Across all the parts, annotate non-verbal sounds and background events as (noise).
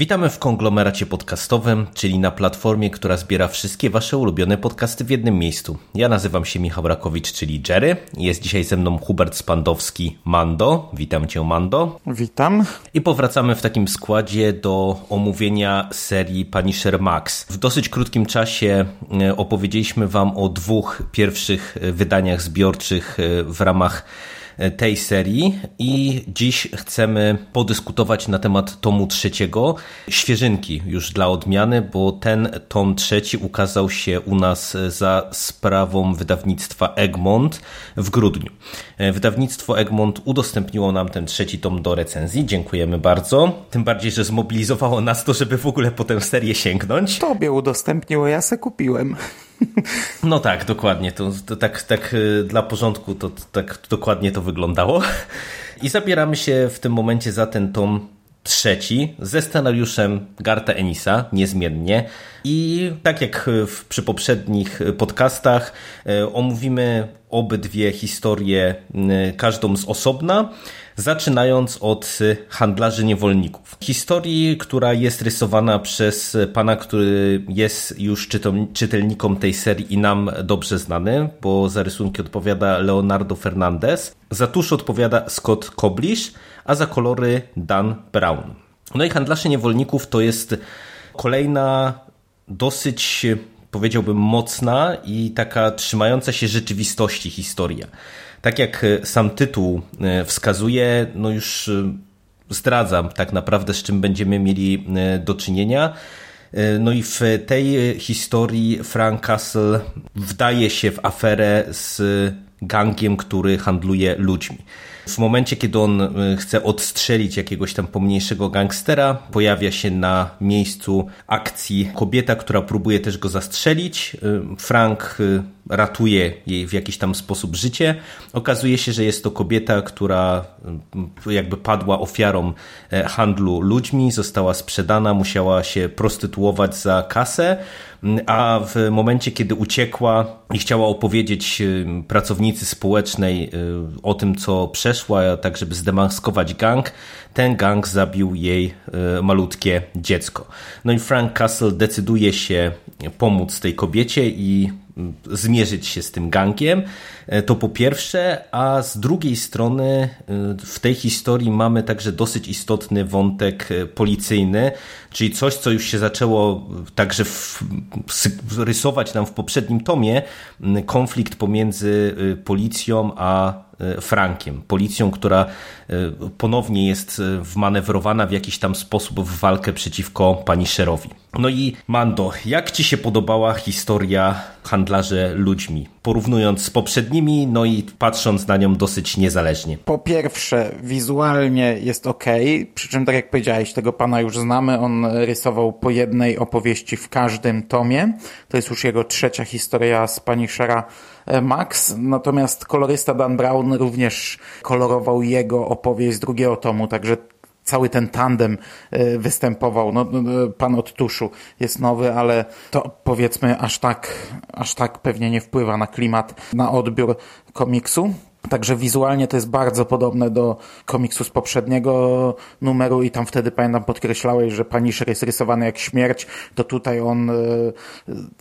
Witamy w konglomeracie podcastowym, czyli na platformie, która zbiera wszystkie Wasze ulubione podcasty w jednym miejscu. Ja nazywam się Michał Rakowicz, czyli Jerry. Jest dzisiaj ze mną Hubert Spandowski, Mando. Witam Cię, Mando. Witam. I powracamy w takim składzie do omówienia serii Punisher Max. W dosyć krótkim czasie e, opowiedzieliśmy Wam o dwóch pierwszych e, wydaniach zbiorczych e, w ramach tej serii i dziś chcemy podyskutować na temat tomu trzeciego, świeżynki już dla odmiany, bo ten tom trzeci ukazał się u nas za sprawą wydawnictwa Egmont w grudniu. Wydawnictwo Egmont udostępniło nam ten trzeci tom do recenzji, dziękujemy bardzo, tym bardziej, że zmobilizowało nas to, żeby w ogóle po tę serię sięgnąć. Tobie udostępniło, ja se kupiłem. (laughs) No tak, dokładnie. To, to tak, tak y, dla porządku to, to tak dokładnie to wyglądało. I zabieramy się w tym momencie za ten tom trzeci ze scenariuszem Garta Enisa, niezmiennie. I tak jak w, przy poprzednich podcastach, y, omówimy obydwie historie, y, każdą z osobna zaczynając od handlarzy niewolników. Historii, która jest rysowana przez pana, który jest już czytelnikom tej serii i nam dobrze znany, bo za rysunki odpowiada Leonardo Fernandez, za tusz odpowiada Scott Koblish, a za kolory Dan Brown. No i handlarze niewolników to jest kolejna dosyć powiedziałbym mocna i taka trzymająca się rzeczywistości historia. Tak jak e, sam tytuł e, wskazuje, no już e, zdradzam tak naprawdę, z czym będziemy mieli do czynienia. No i w tej historii Frank Castle wdaje się w aferę z gangiem, który handluje ludźmi. W momencie, kiedy on y, chce odstrzelić jakiegoś tam pomniejszego gangstera, pojawia się na miejscu akcji kobieta, która próbuje też go zastrzelić. Y, Frank y, ratuje jej w jakiś tam sposób życie. Okazuje się, że jest to kobieta, która jakby padła ofiarą e, handlu ludźmi, została sprzedana, musiała się prostytuować za kasę a w momencie, kiedy uciekła i chciała opowiedzieć y, pracownicy społecznej y, o tym, co przeszła, tak żeby zdemaskować gang, ten gang zabił jej y, malutkie dziecko. No i Frank Castle decyduje się pomóc tej kobiecie i zmierzyć się z tym gangiem. E, to po pierwsze, a z drugiej strony w tej historii mamy także dosyć istotny wątek policyjny, czyli coś, co już się zaczęło także w, rysować nam w poprzednim tomie, konflikt pomiędzy policją a Frankiem, policją, która ponownie jest wmanewrowana w jakiś tam sposób w walkę przeciwko pani Szerowi. No i Mando, jak ci się podobała historia handlarzy ludźmi? Porównując z poprzednimi, no i patrząc na nią dosyć niezależnie. Po pierwsze, wizualnie jest ok, przy czym tak jak powiedziałeś, tego pana już znamy, on rysował po jednej opowieści w każdym tomie. To jest już jego trzecia historia z pani Shera e, Max, natomiast kolorysta Dan Brown również kolorował jego opowieść z drugiego tomu, także cały ten tandem e, występował. No, no, no, pan od tuszu jest nowy, ale to powiedzmy aż tak, aż tak pewnie nie wpływa na klimat, na odbiór komiksu. Także wizualnie to jest bardzo podobne do komiksu z poprzedniego numeru i tam wtedy pamiętam podkreślałeś, że Punisher jest rysowany jak śmierć, to tutaj on e,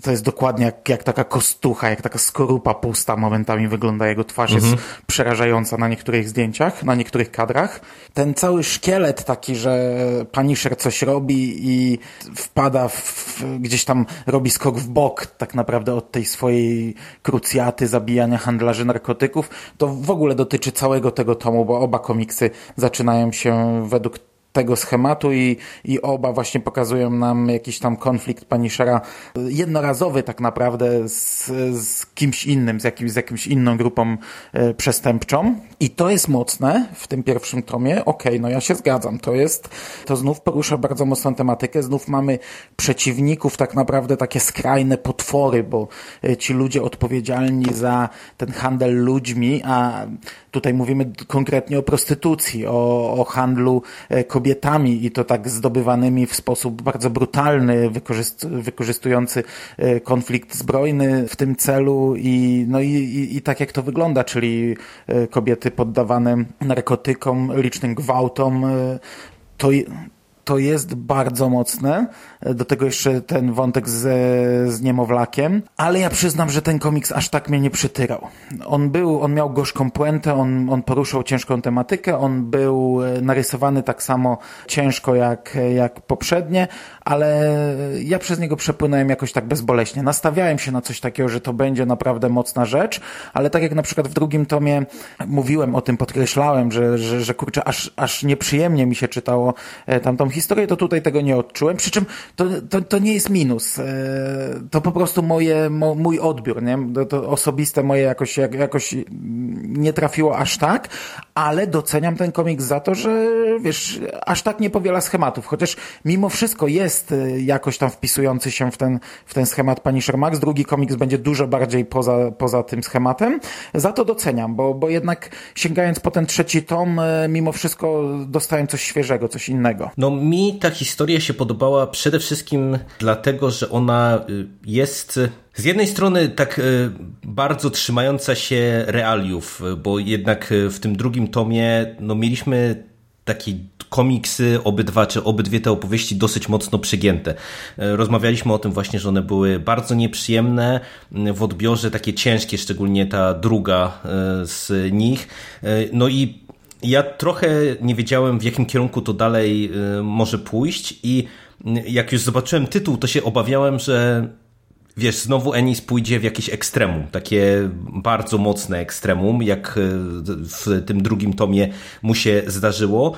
to jest dokładnie jak, jak taka kostucha, jak taka skorupa pusta momentami wygląda jego twarz mhm. jest przerażająca na niektórych zdjęciach, na niektórych kadrach. Ten cały szkielet taki, że Punisher coś robi i wpada w, gdzieś tam robi skok w bok tak naprawdę od tej swojej krucjaty zabijania handlarzy narkotyków, to w ogóle dotyczy całego tego tomu, bo oba komiksy zaczynają się według tego schematu i, i oba właśnie pokazują nam jakiś tam konflikt Punishera jednorazowy tak naprawdę z, z kimś innym, z, jakimś, z jakimś inną grupą e, przestępczą. I to jest mocne w tym pierwszym tomie. Okej, okay, no ja się zgadzam. To jest, to znów porusza bardzo mocną tematykę. Znów mamy przeciwników, tak naprawdę takie skrajne potwory, bo e, ci ludzie odpowiedzialni za ten handel ludźmi, a tutaj mówimy konkretnie o prostytucji, o, o handlu kobietami, kobietami i to tak zdobywanymi w sposób bardzo brutalny, wykorzystujący e, konflikt zbrojny w tym celu i, no i, i, i tak jak to wygląda, czyli e, kobiety poddawane narkotykom, licznym gwałtom, e, to, to jest bardzo mocne. Do tego jeszcze ten wątek z, z niemowlakiem. Ale ja przyznam, że ten komiks aż tak mnie nie przytyrał. On był, on miał gorzką puentę, on, on poruszał ciężką tematykę, on był narysowany tak samo ciężko jak, jak poprzednie, ale ja przez niego przepłynąłem jakoś tak bezboleśnie. Nastawiałem się na coś takiego, że to będzie naprawdę mocna rzecz, ale tak jak na przykład w drugim tomie mówiłem o tym, podkreślałem, że, że, że kurczę, aż, aż nieprzyjemnie mi się czytało e, tamtą historię, to tutaj tego nie odczułem. Przy czym to, to, to nie jest minus. E, to po prostu moje, mo, mój odbiór, nie? To, to osobiste moje jakoś, jakoś nie trafiło aż tak, ale doceniam ten komiks za to, że wiesz, aż tak nie powiela schematów, chociaż mimo wszystko jest e, jakoś tam wpisujący się w ten, w ten schemat Punisher Max. Drugi komiks będzie dużo bardziej poza, poza tym schematem. Za to doceniam, bo, bo jednak sięgając po ten trzeci tom, e, mimo wszystko dostałem coś świeżego, coś innego. No mi ta historia się podobała przede wszystkim dlatego, że ona y, jest z jednej strony tak y, bardzo trzymająca się realiów, bo jednak y, w tym drugim tomie no, mieliśmy takie komiksy, obydwa czy obydwie te opowieści dosyć mocno przygięte. Rozmawialiśmy o tym właśnie, że one były bardzo nieprzyjemne w odbiorze, takie ciężkie, szczególnie ta druga z nich. No i ja trochę nie wiedziałem, w jakim kierunku to dalej y, może pójść, i jak już zobaczyłem tytuł, to się obawiałem, że wiesz, znowu Ennis pójdzie w jakieś ekstremum, takie bardzo mocne ekstremum, jak y, w tym drugim tomie mu się zdarzyło,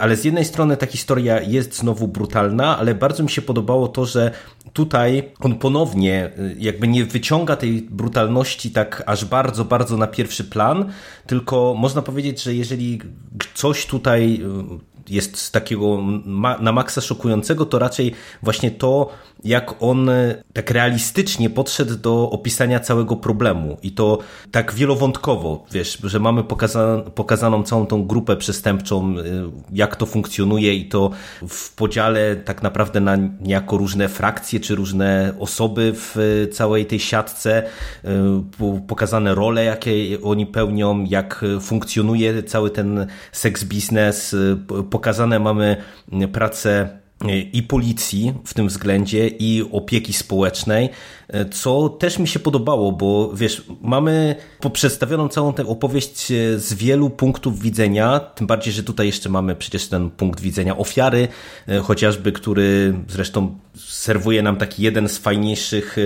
ale z jednej strony ta historia jest znowu brutalna, ale bardzo mi się podobało to, że tutaj on ponownie y, jakby nie wyciąga tej brutalności tak aż bardzo, bardzo na pierwszy plan, tylko można powiedzieć, że jeżeli coś tutaj y, jest takiego na maksa szokującego, to raczej właśnie to, jak on e, tak realistycznie podszedł do opisania całego problemu. I to tak wielowątkowo, wiesz, że mamy pokaza pokazaną całą tą grupę przestępczą, e, jak to funkcjonuje i to w podziale tak naprawdę na niejako różne frakcje czy różne osoby w e, całej tej siatce, pokazane role, jakie oni pełnią, jak funkcjonuje cały ten seks biznes, pokazane mamy pracę i policji w tym względzie, i opieki społecznej, co też mi się podobało, bo wiesz, mamy przedstawioną całą tę opowieść z wielu punktów widzenia, tym bardziej, że tutaj jeszcze mamy przecież ten punkt widzenia ofiary, chociażby, który zresztą serwuje nam taki jeden z fajniejszych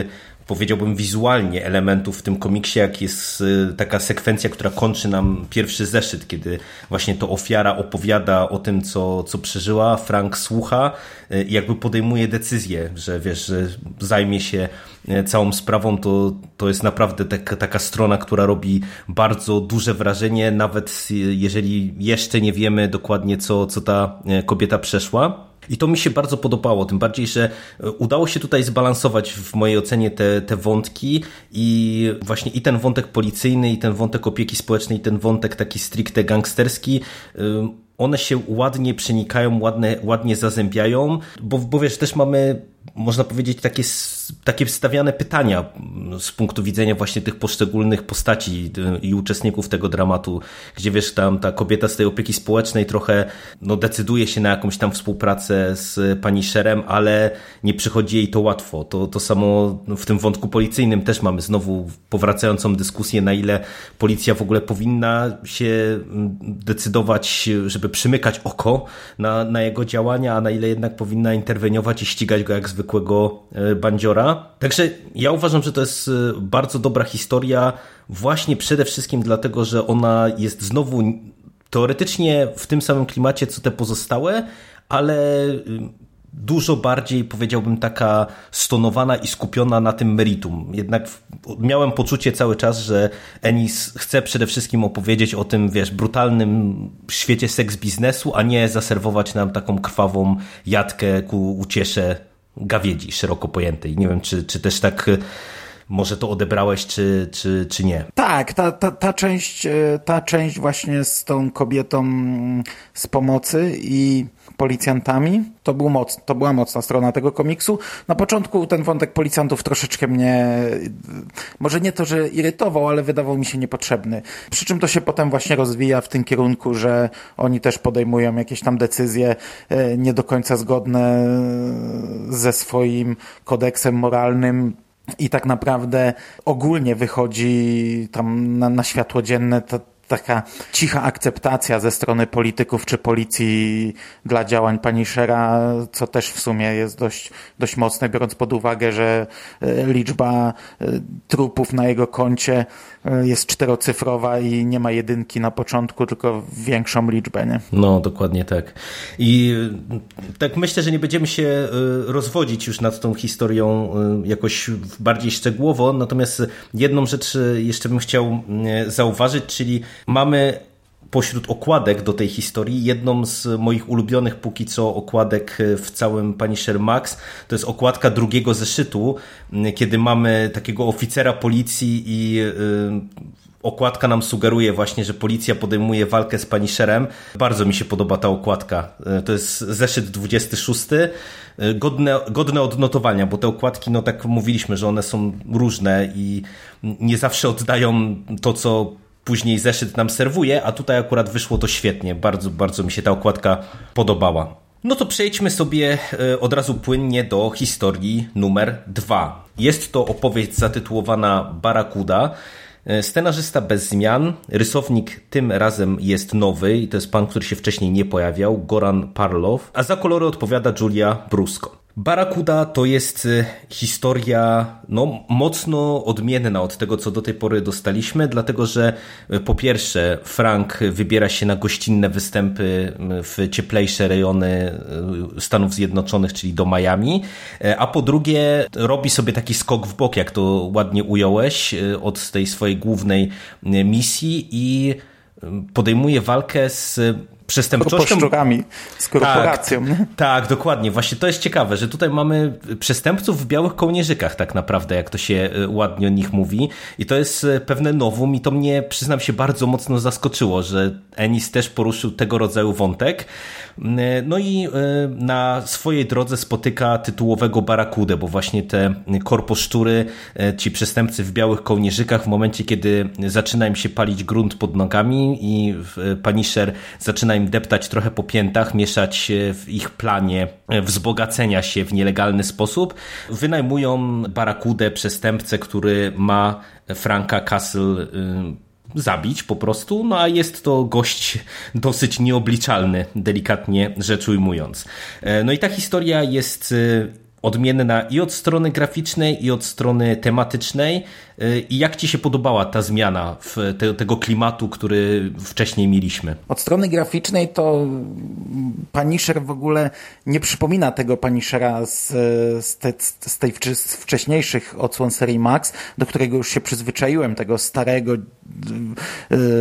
powiedziałbym wizualnie elementów w tym komiksie, jak jest y, taka sekwencja, która kończy nam pierwszy zeszyt, kiedy właśnie to ofiara opowiada o tym, co, co przeżyła, Frank słucha y, i jakby podejmuje decyzję, że wiesz, że zajmie się y, całą sprawą, to, to jest naprawdę tak, taka strona, która robi bardzo duże wrażenie, nawet jeżeli jeszcze nie wiemy dokładnie, co, co ta kobieta przeszła. I to mi się bardzo podobało, tym bardziej, że e, udało się tutaj zbalansować w mojej ocenie te, te wątki i właśnie i ten wątek policyjny, i ten wątek opieki społecznej, i ten wątek taki stricte gangsterski one się ładnie przenikają, ładne, ładnie zazębiają, bo, bo wiesz, też mamy można powiedzieć, takie, takie stawiane pytania z punktu widzenia właśnie tych poszczególnych postaci i uczestników tego dramatu, gdzie wiesz, tam ta kobieta z tej opieki społecznej trochę no, decyduje się na jakąś tam współpracę z pani Szerem, ale nie przychodzi jej to łatwo. To, to samo w tym wątku policyjnym też mamy znowu powracającą dyskusję, na ile policja w ogóle powinna się decydować, żeby przymykać oko na, na jego działania, a na ile jednak powinna interweniować i ścigać go jak zwykłego e, bandziora. Także ja uważam, że to jest e, bardzo dobra historia, właśnie przede wszystkim dlatego, że ona jest znowu teoretycznie w tym samym klimacie, co te pozostałe, ale dużo bardziej, powiedziałbym, taka stonowana i skupiona na tym meritum. Jednak miałem poczucie cały czas, że Ennis chce przede wszystkim opowiedzieć o tym, wiesz, brutalnym świecie seks biznesu, a nie zaserwować nam taką krwawą jatkę ku uciesze gawiedzi szeroko pojętej. Nie wiem, czy, czy też tak może to odebrałeś, czy, czy, czy nie. Tak, ta, ta, ta, część, e, ta część właśnie z tą kobietą mm, z pomocy i policjantami, to, był moc, to była mocna strona tego komiksu. Na początku ten wątek policjantów troszeczkę mnie, może nie to, że irytował, ale wydawał mi się niepotrzebny. Przy czym to się potem właśnie rozwija w tym kierunku, że oni też podejmują jakieś tam decyzje e, nie do końca zgodne ze swoim kodeksem moralnym, i tak naprawdę ogólnie wychodzi tam na, na światło dzienne ta, taka cicha akceptacja ze strony polityków czy policji dla działań pani Shera, co też w sumie jest dość, dość mocne, biorąc pod uwagę, że e, liczba e, trupów na jego koncie e, jest czterocyfrowa i nie ma jedynki na początku, tylko większą liczbę, nie? No, dokładnie tak. I tak myślę, że nie będziemy się rozwodzić już nad tą historią jakoś bardziej szczegółowo, natomiast jedną rzecz jeszcze bym chciał zauważyć, czyli mamy pośród okładek do tej historii jedną z moich ulubionych póki co okładek w całym Punisher Max. To jest okładka drugiego zeszytu, kiedy mamy takiego oficera policji i y, okładka nam sugeruje właśnie, że policja podejmuje walkę z Punisherem. Bardzo mi się podoba ta okładka. Y, to jest zeszyt 26. Y, godne, godne odnotowania, bo te okładki, no tak mówiliśmy, że one są różne i nie zawsze oddają to, co później zeszyt nam serwuje, a tutaj akurat wyszło to świetnie. Bardzo, bardzo mi się ta okładka podobała. No to przejdźmy sobie e, od razu płynnie do historii numer dwa. Jest to opowieść zatytułowana Barakuda. E, scenarzysta bez zmian, rysownik tym razem jest nowy i to jest pan, który się wcześniej nie pojawiał, Goran Parlow, a za kolory odpowiada Julia Brusko. Barakuda to jest y, historia no, mocno odmienna od tego, co do tej pory dostaliśmy, dlatego że y, po pierwsze Frank wybiera się na gościnne występy y, w cieplejsze rejony Stanów Zjednoczonych, czyli do Miami, a po drugie robi sobie taki skok w bok, jak to ładnie ująłeś, od tej swojej głównej misji i podejmuje walkę z przestępczością. z korporacją. Tak, tak, dokładnie. Właśnie to jest ciekawe, że tutaj mamy przestępców w białych kołnierzykach tak naprawdę, jak to się e, ładnie o nich mówi. I to jest e, pewne nowum i to mnie, przyznam się, bardzo mocno zaskoczyło, że Ennis też poruszył tego rodzaju wątek. E, no i na swojej drodze spotyka tytułowego barakudę, bo właśnie te korposzczury, ci przestępcy w białych kołnierzykach w momencie, kiedy zaczyna im się palić grunt pod nogami i Punisher zaczyna zaczyna deptać trochę po piętach, mieszać w ich planie wzbogacenia się w nielegalny sposób. Wynajmują barakudę, przestępcę, który ma Franka Castle y, zabić po prostu, no a jest to gość dosyć nieobliczalny, delikatnie rzecz ujmując. E, no i ta historia jest y, odmienna i od strony graficznej, i od strony tematycznej. Y, I jak Ci się podobała ta zmiana w te, tego klimatu, który wcześniej mieliśmy? Od strony graficznej to Punisher w ogóle nie przypomina tego Punishera z, z, te, z tej z wcześniejszych odsłon serii Max, do którego już się przyzwyczaiłem, tego starego y,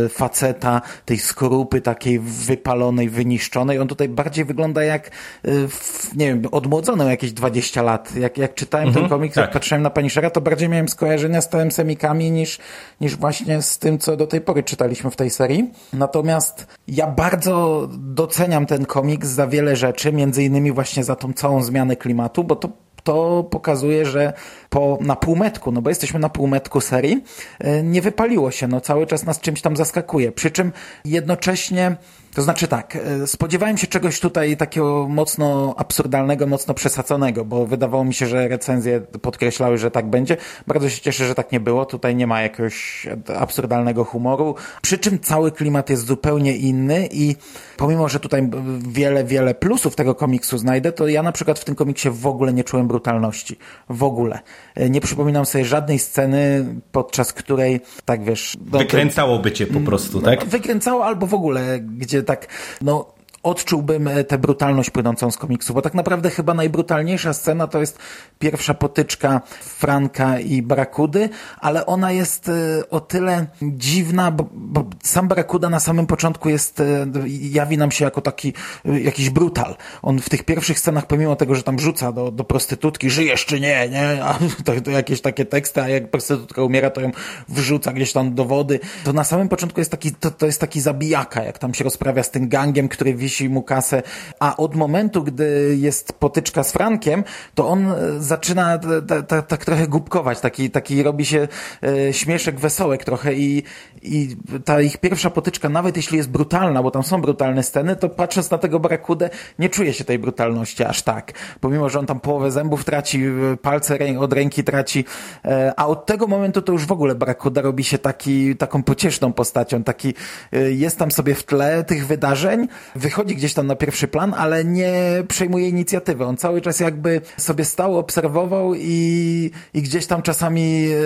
faceta, tej skorupy takiej wypalonej, wyniszczonej. On tutaj bardziej wygląda jak, y, nie wiem, odmłodzony jakieś 20 lat. Jak, jak czytałem mhm, ten komiks, tak. jak patrzyłem na Punishera, to bardziej miałem skojarzenia z tym semikami niż, niż właśnie z tym, co do tej pory czytaliśmy w tej serii. Natomiast ja bardzo doceniam ten komiks za wiele rzeczy, między innymi właśnie za tą całą zmianę klimatu, bo to to pokazuje, że po, na półmetku, no bo jesteśmy na półmetku serii, e, nie wypaliło się, no cały czas nas czymś tam zaskakuje. Przy czym jednocześnie To znaczy tak, e, spodziewałem się czegoś tutaj takiego mocno absurdalnego, mocno przesadzonego, bo wydawało mi się, że recenzje podkreślały, że tak będzie. Bardzo się cieszę, że tak nie było. Tutaj nie ma jakiegoś absurdalnego humoru. Przy czym cały klimat jest zupełnie inny i pomimo, że tutaj wiele, wiele plusów tego komiksu znajdę, to ja na przykład w tym komiksie w ogóle nie czułem brutalności. W ogóle. E, nie przypominam sobie żadnej sceny, podczas której, tak wiesz... Wykręcałoby cię po prostu, tak? No, wykręcało albo w ogóle, gdzie tak, no odczułbym e, tę brutalność płynącą z komiksu, bo tak naprawdę chyba najbrutalniejsza scena to jest pierwsza potyczka Franka i Brakudy, ale ona jest e, o tyle dziwna, bo, bo sam Brakuda na samym początku jest, e, jawi nam się jako taki jakiś brutal. On w tych pierwszych scenach, pomimo tego, że tam rzuca do, do prostytutki, żyjesz czy nie, nie, a (laughs) to, to jakieś takie teksty, a jak prostytutka umiera, to ją wrzuca gdzieś tam do wody, to na samym początku jest taki, to, to jest taki zabijaka, jak tam się rozprawia z tym gangiem, który wisi mu kasę, a od momentu, gdy jest potyczka z Frankiem, to on e, zaczyna tak trochę głupkować, taki, taki robi się e, śmieszek, wesołek trochę i, i ta ich pierwsza potyczka, nawet jeśli jest brutalna, bo tam są brutalne sceny, to patrząc na tego Barakudę, nie czuje się tej brutalności aż tak. Pomimo, że on tam połowę zębów traci, e, palce od ręki traci, a od tego momentu to już w ogóle Barakuda robi się taki, taką pocieszną postacią, taki jest tam sobie w tle tych wydarzeń, wychodzi wychodzi gdzieś tam na pierwszy plan, ale nie przejmuje inicjatywy. On cały czas jakby sobie stał, obserwował i, i gdzieś tam czasami e,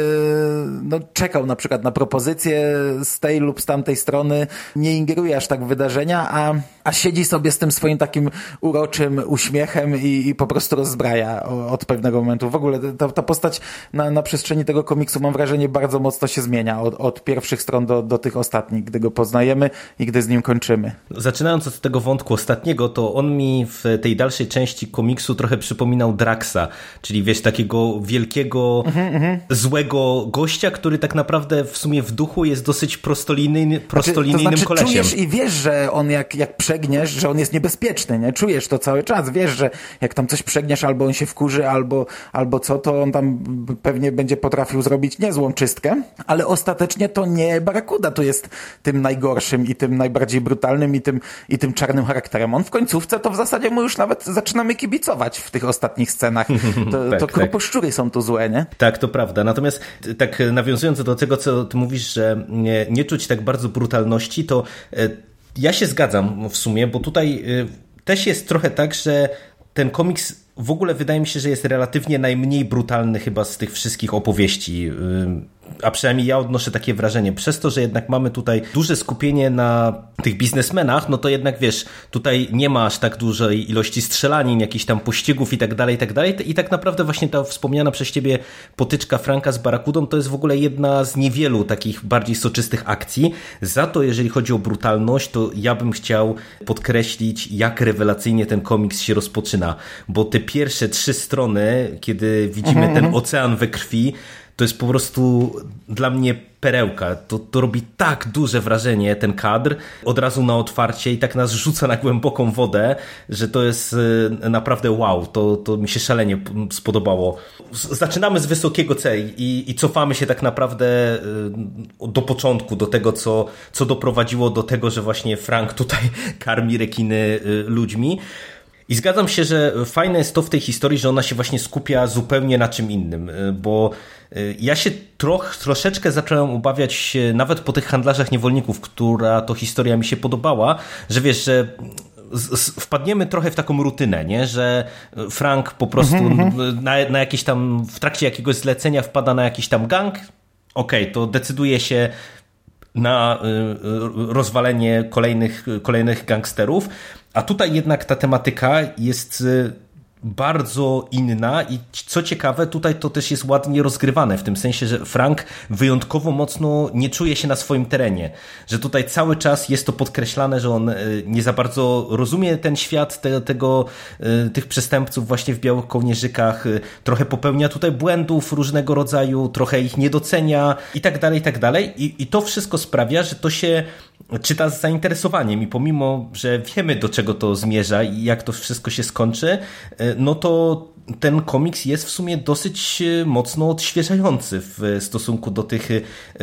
no, czekał na przykład na propozycję z tej lub z tamtej strony. Nie ingeruje aż tak w wydarzenia, a, a siedzi sobie z tym swoim takim uroczym uśmiechem i, i po prostu rozbraja od pewnego momentu. W ogóle ta, ta postać na, na przestrzeni tego komiksu mam wrażenie bardzo mocno się zmienia od, od pierwszych stron do, do tych ostatnich, gdy go poznajemy i gdy z nim kończymy. Zaczynając od tego wątku ostatniego, to on mi w tej dalszej części komiksu trochę przypominał Draxa, czyli wiesz, takiego wielkiego, mm -hmm. złego gościa, który tak naprawdę w sumie w duchu jest dosyć prostolinijny, prostolinijnym znaczy, to znaczy, kolesiem. Czujesz i wiesz, że on jak, jak przegniesz, że on jest niebezpieczny, nie? Czujesz to cały czas, wiesz, że jak tam coś przegniesz, albo on się wkurzy, albo, albo co, to on tam pewnie będzie potrafił zrobić niezłą czystkę, ale ostatecznie to nie Barakuda tu jest tym najgorszym i tym najbardziej brutalnym i tym, i tym czarnym charakterem. On w końcówce to w zasadzie mu już nawet zaczynamy kibicować w tych ostatnich scenach. (laughs) To, tak, to kroposzczury tak. są tu złe, nie? Tak, to prawda. Natomiast tak nawiązując do tego, co ty mówisz, że nie, nie czuć tak bardzo brutalności, to e, ja się zgadzam w sumie, bo tutaj e, też jest trochę tak, że ten komiks w ogóle wydaje mi się, że jest relatywnie najmniej brutalny chyba z tych wszystkich opowieści a przynajmniej ja odnoszę takie wrażenie, przez to, że jednak mamy tutaj duże skupienie na tych biznesmenach, no to jednak wiesz, tutaj nie ma aż tak dużej ilości strzelanin, jakichś tam pościgów i tak dalej, i tak dalej. I tak naprawdę właśnie ta wspomniana przez ciebie potyczka Franka z Barakudą to jest w ogóle jedna z niewielu takich bardziej soczystych akcji. Za to, jeżeli chodzi o brutalność, to ja bym chciał podkreślić, jak rewelacyjnie ten komiks się rozpoczyna, bo te pierwsze trzy strony, kiedy widzimy mhm, ten mhm. ocean we krwi, to jest po prostu dla mnie perełka. To, to robi tak duże wrażenie, ten kadr, od razu na otwarcie i tak nas rzuca na głęboką wodę, że to jest e, naprawdę wow. To, to mi się szalenie spodobało. Zaczynamy z wysokiego C i, i cofamy się tak naprawdę e, do początku, do tego, co, co doprowadziło do tego, że właśnie Frank tutaj (laughs) karmi rekiny e, ludźmi. I zgadzam się, że fajne jest to w tej historii, że ona się właśnie skupia zupełnie na czym innym, bo ja się troch, troszeczkę zacząłem obawiać, nawet po tych handlarzach niewolników, która to historia mi się podobała, że wiesz, że wpadniemy trochę w taką rutynę, nie? że Frank po prostu mm -hmm. na, na jakieś tam, w trakcie jakiegoś zlecenia wpada na jakiś tam gang, okej, okay, to decyduje się na y, rozwalenie kolejnych, kolejnych gangsterów, a tutaj jednak ta tematyka jest y, bardzo inna i co ciekawe, tutaj to też jest ładnie rozgrywane, w tym sensie, że Frank wyjątkowo mocno nie czuje się na swoim terenie, że tutaj cały czas jest to podkreślane, że on y, nie za bardzo rozumie ten świat te, tego, tych przestępców właśnie w białych kołnierzykach, trochę popełnia tutaj błędów różnego rodzaju, trochę ich nie docenia i tak dalej, i tak dalej. I, i to wszystko sprawia, że to się czyta z zainteresowaniem i pomimo, że wiemy do czego to zmierza i jak to wszystko się skończy, no to ten komiks jest w sumie dosyć mocno odświeżający w stosunku do tych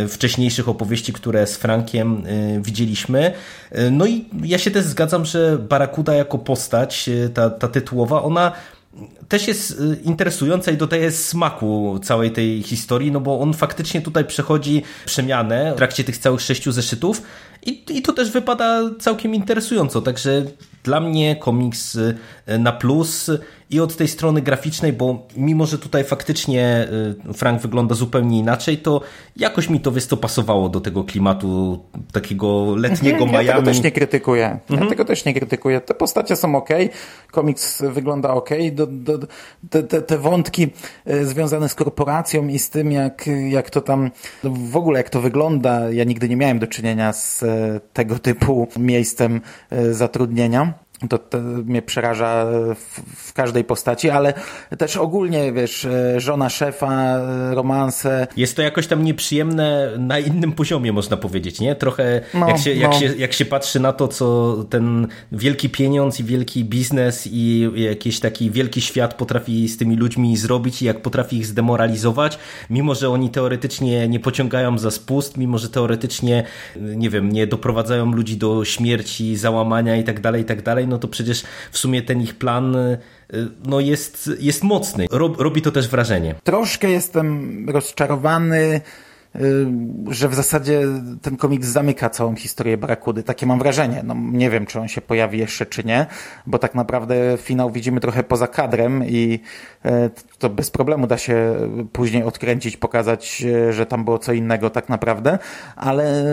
wcześniejszych opowieści, które z Frankiem widzieliśmy. No i ja się też zgadzam, że Barakuda jako postać, ta, ta tytułowa, ona też jest y, interesująca i dodaje smaku całej tej historii, no bo on faktycznie tutaj przechodzi przemianę w trakcie tych całych sześciu zeszytów i, i to też wypada całkiem interesująco, także dla mnie komiks y, na plus i od tej strony graficznej, bo mimo, że tutaj faktycznie y, Frank wygląda zupełnie inaczej, to jakoś mi to wiesz, to pasowało do tego klimatu takiego letniego mhm, Miami. Ja tego też nie krytykuję. Ja mhm. tego też nie krytykuję. Te postacie są ok, komiks wygląda ok, do, do, te, te, te wątki y, związane z korporacją i z tym, jak, jak to tam, no w ogóle jak to wygląda, ja nigdy nie miałem do czynienia z y, tego typu miejscem zatrudnienia to, to mnie przeraża w, w, każdej postaci, ale też ogólnie, wiesz, e, żona szefa, e, romanse. Jest to jakoś tam nieprzyjemne na innym poziomie, można powiedzieć, nie? Trochę no, jak, się, jak, no. się, jak się patrzy na to, co ten wielki pieniądz i wielki biznes i jakiś taki wielki świat potrafi z tymi ludźmi zrobić i jak potrafi ich zdemoralizować, mimo że oni teoretycznie nie pociągają za spust, mimo że teoretycznie, nie wiem, nie doprowadzają ludzi do śmierci, załamania i tak dalej, i tak dalej, no to przecież w sumie ten ich plan y, no jest, jest mocny. Robi to też wrażenie. Troszkę jestem rozczarowany Y, że w zasadzie ten komiks zamyka całą historię Barakudy. Takie mam wrażenie. No, nie wiem, czy on się pojawi jeszcze, czy nie, bo tak naprawdę finał widzimy trochę poza kadrem i to bez problemu da się później odkręcić, pokazać, e, że tam było co innego tak naprawdę, ale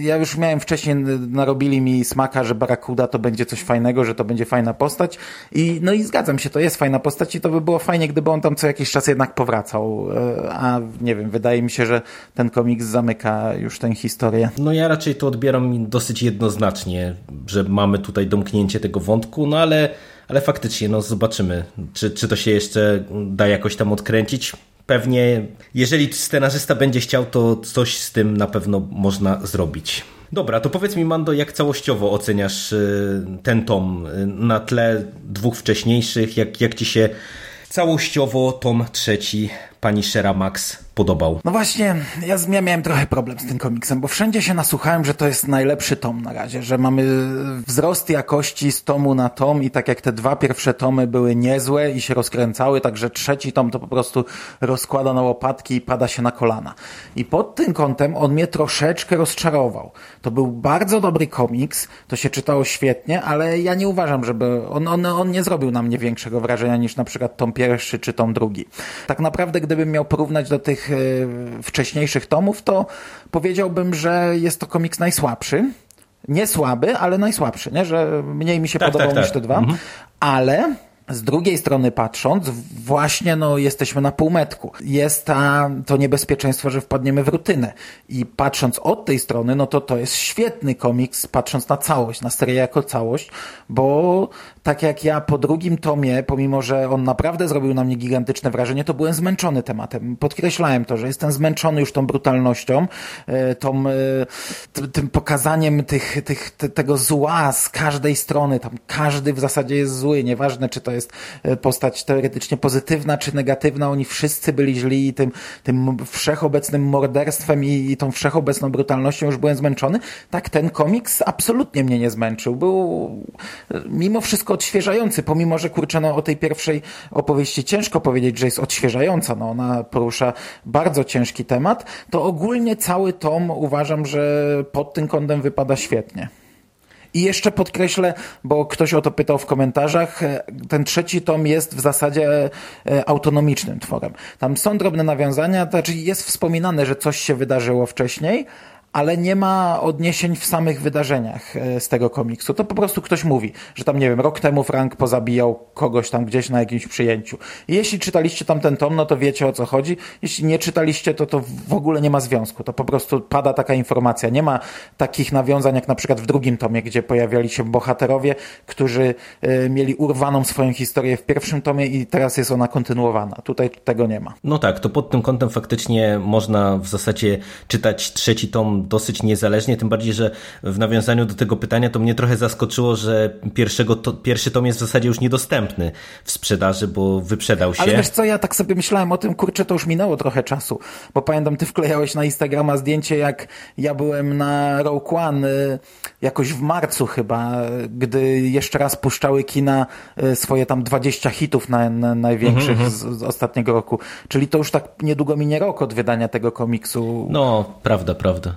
ja już miałem wcześniej, narobili mi smaka, że Barakuda to będzie coś fajnego, że to będzie fajna postać i no i zgadzam się, to jest fajna postać i to by było fajnie, gdyby on tam co jakiś czas jednak powracał, e, a nie wiem, wydaje mi się, że ten komiks zamyka już tę historię. No ja raczej to odbieram dosyć jednoznacznie, że mamy tutaj domknięcie tego wątku, no ale, ale faktycznie, no zobaczymy, czy, czy to się jeszcze da jakoś tam odkręcić. Pewnie, jeżeli scenarzysta będzie chciał, to coś z tym na pewno można zrobić. Dobra, to powiedz mi, Mando, jak całościowo oceniasz y, ten tom y, na tle dwóch wcześniejszych? Jak, jak ci się całościowo tom trzeci pani Shera Max podobał? No właśnie, ja, ja miałem trochę problem z tym komiksem, bo wszędzie się nasłuchałem, że to jest najlepszy tom na razie, że mamy wzrost jakości z tomu na tom i tak jak te dwa pierwsze tomy były niezłe i się rozkręcały, także trzeci tom to po prostu rozkłada na łopatki i pada się na kolana. I pod tym kątem on mnie troszeczkę rozczarował. To był bardzo dobry komiks, to się czytało świetnie, ale ja nie uważam, żeby on, on, on nie zrobił na mnie większego wrażenia niż na przykład tom pierwszy czy tom drugi. Tak naprawdę, gdybym miał porównać do tych e, wcześniejszych tomów, to powiedziałbym, że jest to komiks najsłabszy. Nie słaby, ale najsłabszy, nie? że mniej mi się tak, podobał tak, tak. niż te dwa, mhm. ale z drugiej strony patrząc, właśnie no, jesteśmy na półmetku. Jest ta, to niebezpieczeństwo, że wpadniemy w rutynę. I patrząc od tej strony, no to to jest świetny komiks, patrząc na całość, na serię jako całość, bo tak jak ja po drugim tomie, pomimo, że on naprawdę zrobił na mnie gigantyczne wrażenie, to byłem zmęczony tematem. Podkreślałem to, że jestem zmęczony już tą brutalnością, e, tą, e, tym pokazaniem tych, tych, tego zła z każdej strony. Tam każdy w zasadzie jest zły, nieważne czy to jest e, postać teoretycznie pozytywna czy negatywna, oni wszyscy byli źli i tym, tym wszechobecnym morderstwem i, i tą wszechobecną brutalnością już byłem zmęczony. Tak ten komiks absolutnie mnie nie zmęczył. Był mimo wszystko odświeżający, pomimo, że kurczę, no, o tej pierwszej opowieści ciężko powiedzieć, że jest odświeżająca, no, ona porusza bardzo ciężki temat, to ogólnie cały tom uważam, że pod tym kątem wypada świetnie. I jeszcze podkreślę, bo ktoś o to pytał w komentarzach, ten trzeci tom jest w zasadzie e, autonomicznym tworem. Tam są drobne nawiązania, to znaczy jest wspominane, że coś się wydarzyło wcześniej, ale nie ma odniesień w samych wydarzeniach e, z tego komiksu. To po prostu ktoś mówi, że tam, nie wiem, rok temu Frank pozabijał kogoś tam gdzieś na jakimś przyjęciu. I jeśli czytaliście tam ten tom, no to wiecie o co chodzi. Jeśli nie czytaliście, to to w ogóle nie ma związku. To po prostu pada taka informacja. Nie ma takich nawiązań jak na przykład w drugim tomie, gdzie pojawiali się bohaterowie, którzy y, mieli urwaną swoją historię w pierwszym tomie i teraz jest ona kontynuowana. Tutaj tego nie ma. No tak, to pod tym kątem faktycznie można w zasadzie czytać trzeci tom dosyć niezależnie, tym bardziej, że w nawiązaniu do tego pytania to mnie trochę zaskoczyło, że pierwszego to, pierwszy tom jest w zasadzie już niedostępny w sprzedaży, bo wyprzedał się. Ale wiesz co, ja tak sobie myślałem o tym, kurczę, to już minęło trochę czasu, bo pamiętam, ty wklejałeś na Instagrama zdjęcie, jak ja byłem na Rogue One y, jakoś w marcu chyba, gdy jeszcze raz puszczały kina y, swoje tam 20 hitów na, na największych mm -hmm. z, z, ostatniego roku. Czyli to już tak niedługo minie rok od wydania tego komiksu. No, prawda, prawda.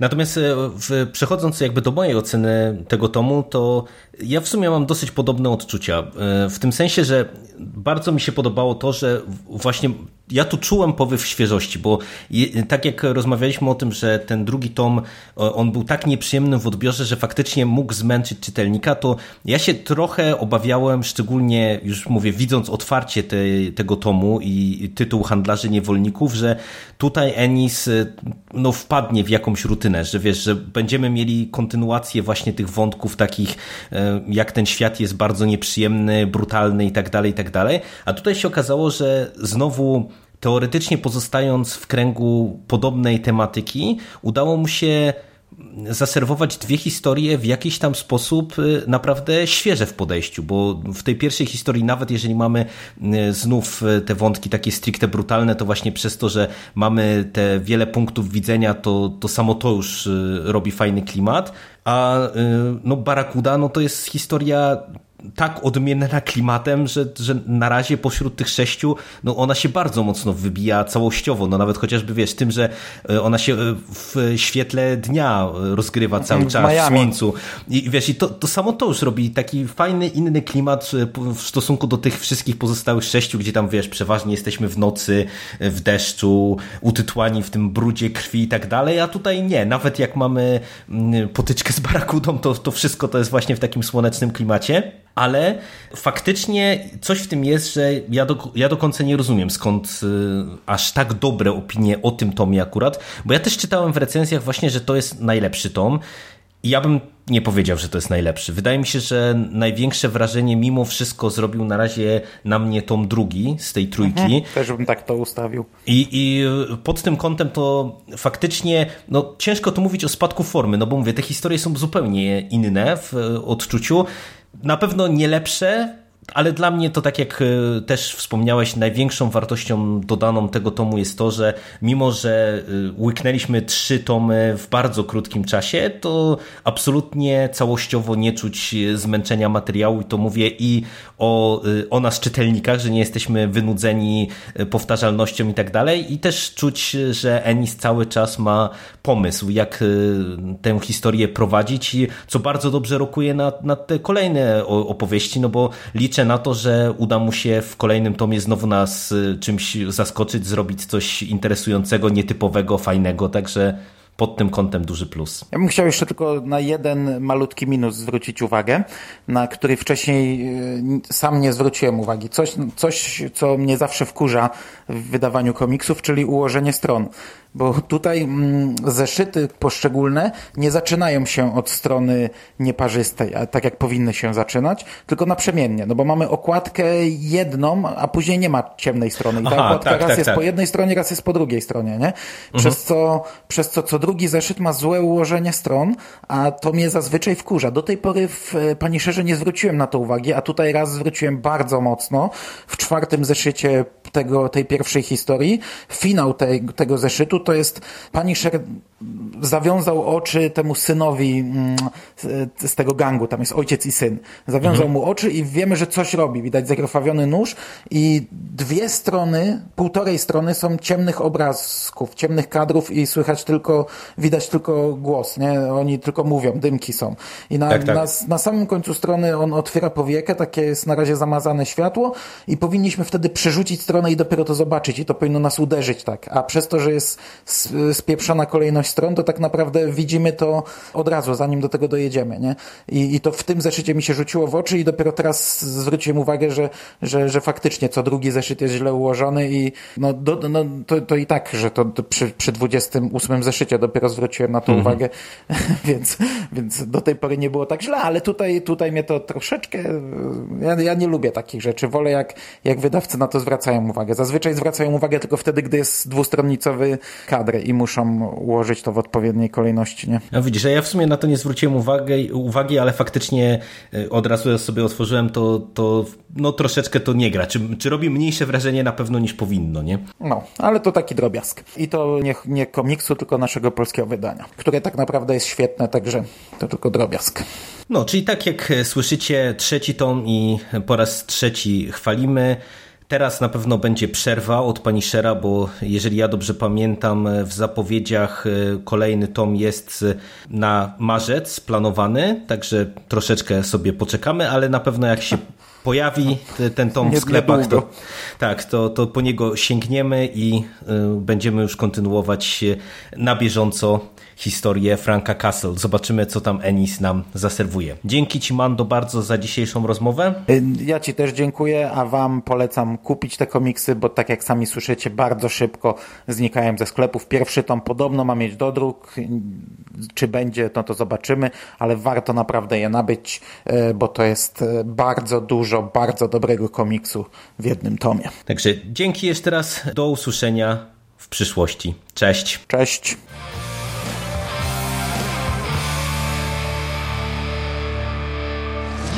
Natomiast e, w, przechodząc jakby do mojej oceny tego tomu, to ja w sumie mam dosyć podobne odczucia. E, w tym sensie, że bardzo mi się podobało to, że właśnie ja tu czułem powyw świeżości, bo tak jak rozmawialiśmy o tym, że ten drugi tom, on był tak nieprzyjemny w odbiorze, że faktycznie mógł zmęczyć czytelnika, to ja się trochę obawiałem, szczególnie już mówię, widząc otwarcie te, tego tomu i tytuł Handlarzy Niewolników, że tutaj Ennis no, wpadnie w jakąś rutynę, że wiesz, że będziemy mieli kontynuację właśnie tych wątków takich, e, jak ten świat jest bardzo nieprzyjemny, brutalny i tak dalej, i tak dalej. A tutaj się okazało, że znowu teoretycznie pozostając w kręgu podobnej tematyki, udało mu się zaserwować dwie historie w jakiś tam sposób y, naprawdę świeże w podejściu, bo w tej pierwszej historii, nawet jeżeli mamy y, znów y, te wątki takie stricte brutalne, to właśnie przez to, że mamy te wiele punktów widzenia, to, to samo to już robi fajny klimat, a no Barakuda no to jest historia tak odmienna klimatem, że, że na razie pośród tych sześciu, no ona się bardzo mocno wybija całościowo, no nawet chociażby wiesz, tym, że e, ona się e, w świetle dnia rozgrywa cały czas, w, w słońcu. I wiesz, i to, to samo to już robi taki fajny, inny klimat e, w stosunku do tych wszystkich pozostałych sześciu, gdzie tam wiesz, przeważnie jesteśmy w nocy, w deszczu, utytłani w tym brudzie krwi i tak dalej, a tutaj nie, nawet jak mamy mm, potyczkę z barakudą, to, to wszystko to jest właśnie w takim słonecznym klimacie ale faktycznie coś w tym jest, że ja do, ja do końca nie rozumiem skąd y, aż tak dobre opinie o tym tomie akurat, bo ja też czytałem w recenzjach właśnie, że to jest najlepszy tom i ja bym nie powiedział, że to jest najlepszy. Wydaje mi się, że największe wrażenie mimo wszystko zrobił na razie na mnie tom drugi z tej trójki. Mhm, też bym tak to ustawił. I, I pod tym kątem to faktycznie no, ciężko tu mówić o spadku formy, no bo mówię, te historie są zupełnie inne w odczuciu na pewno nie lepsze, ale dla mnie to tak jak e, też wspomniałeś, największą wartością dodaną tego tomu jest to, że mimo, że e, łyknęliśmy trzy tomy w bardzo krótkim czasie, to absolutnie całościowo nie czuć zmęczenia materiału. I to mówię i o, o nas czytelnikach, że nie jesteśmy wynudzeni powtarzalnością i tak dalej. I też czuć, że Ennis cały czas ma pomysł, jak tę historię prowadzić. Co bardzo dobrze rokuje na, na te kolejne opowieści, no bo liczę liczę na to, że uda mu się w kolejnym tomie znowu nas y, czymś zaskoczyć, zrobić coś interesującego, nietypowego, fajnego, także pod tym kątem duży plus. Ja bym chciał jeszcze tylko na jeden malutki minus zwrócić uwagę, na który wcześniej y, sam nie zwróciłem uwagi. Coś, coś co mnie zawsze wkurza w wydawaniu komiksów, czyli ułożenie stron bo tutaj mm, zeszyty poszczególne nie zaczynają się od strony nieparzystej, tak jak powinny się zaczynać, tylko naprzemiennie, no bo mamy okładkę jedną, a później nie ma ciemnej strony i ta Aha, okładka tak, raz tak, jest tak. po jednej stronie, raz jest po drugiej stronie, nie? Przez mhm. co, przez co co drugi zeszyt ma złe ułożenie stron, a to mnie zazwyczaj wkurza. Do tej pory w Pani Szerze nie zwróciłem na to uwagi, a tutaj raz zwróciłem bardzo mocno. W czwartym zeszycie tego, tej pierwszej historii, finał te, tego zeszytu to jest Punisher zawiązał oczy temu synowi mm, z tego gangu, tam jest ojciec i syn. Zawiązał mhm. mu oczy i wiemy, że coś robi. Widać zakrwawiony nóż i dwie strony, półtorej strony są ciemnych obrazków, ciemnych kadrów i słychać tylko, widać tylko głos, nie? Oni tylko mówią, dymki są. I na, tak, tak. na, na samym końcu strony on otwiera powiekę, takie jest na razie zamazane światło i powinniśmy wtedy przerzucić stronę i dopiero to zobaczyć i to powinno nas uderzyć tak. A przez to, że jest spieprzona kolejność stron, to tak naprawdę widzimy to od razu, zanim do tego dojedziemy, nie? I, i to w tym zeszycie mi się rzuciło w oczy i dopiero teraz zwróciłem uwagę, że, że, że faktycznie co drugi zeszyt jest źle ułożony i no, do, no to, to i tak, że to, to przy, przy 28 zeszycie dopiero zwróciłem na to mhm. uwagę, (laughs) więc, więc do tej pory nie było tak źle, ale tutaj, tutaj mnie to troszeczkę, ja, ja nie lubię takich rzeczy, wolę jak, jak wydawcy na to zwracają uwagę. Zazwyczaj zwracają uwagę tylko wtedy, gdy jest dwustronnicowy kadry i muszą ułożyć to w odpowiedniej kolejności, nie? A widzisz, ja w sumie na to nie zwróciłem uwagi, uwagi ale faktycznie y, od razu sobie otworzyłem to, to no troszeczkę to nie gra. Czy, czy robi mniejsze wrażenie na pewno niż powinno, nie? No, ale to taki drobiazg. I to nie, nie komiksu, tylko naszego polskiego wydania, które tak naprawdę jest świetne, także to tylko drobiazg. No, czyli tak jak słyszycie, trzeci tom i po raz trzeci chwalimy. Teraz na pewno będzie przerwa od pani Shera, bo jeżeli ja dobrze pamiętam, w zapowiedziach kolejny tom jest na marzec planowany, także troszeczkę sobie poczekamy, ale na pewno jak się pojawi ten tom w sklepach, to, tak, to, to po niego sięgniemy i y, będziemy już kontynuować na bieżąco historię Franka Castle. Zobaczymy, co tam Ennis nam zaserwuje. Dzięki Ci, Mando, bardzo za dzisiejszą rozmowę. Ja Ci też dziękuję, a Wam polecam kupić te komiksy, bo tak jak sami słyszycie, bardzo szybko znikają ze sklepów. Pierwszy tom podobno ma mieć dodruk. Czy będzie, no to zobaczymy, ale warto naprawdę je nabyć, bo to jest bardzo dużo, bardzo dobrego komiksu w jednym tomie. Także dzięki jeszcze raz. Do usłyszenia w przyszłości. Cześć. Cześć.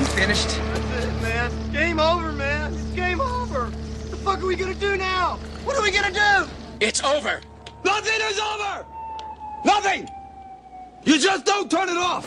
You finished? That's it, man. Game over, man. It's game over. What the fuck are we gonna do now? What are we gonna do? It's over. Nothing is over! Nothing! You just don't turn it off!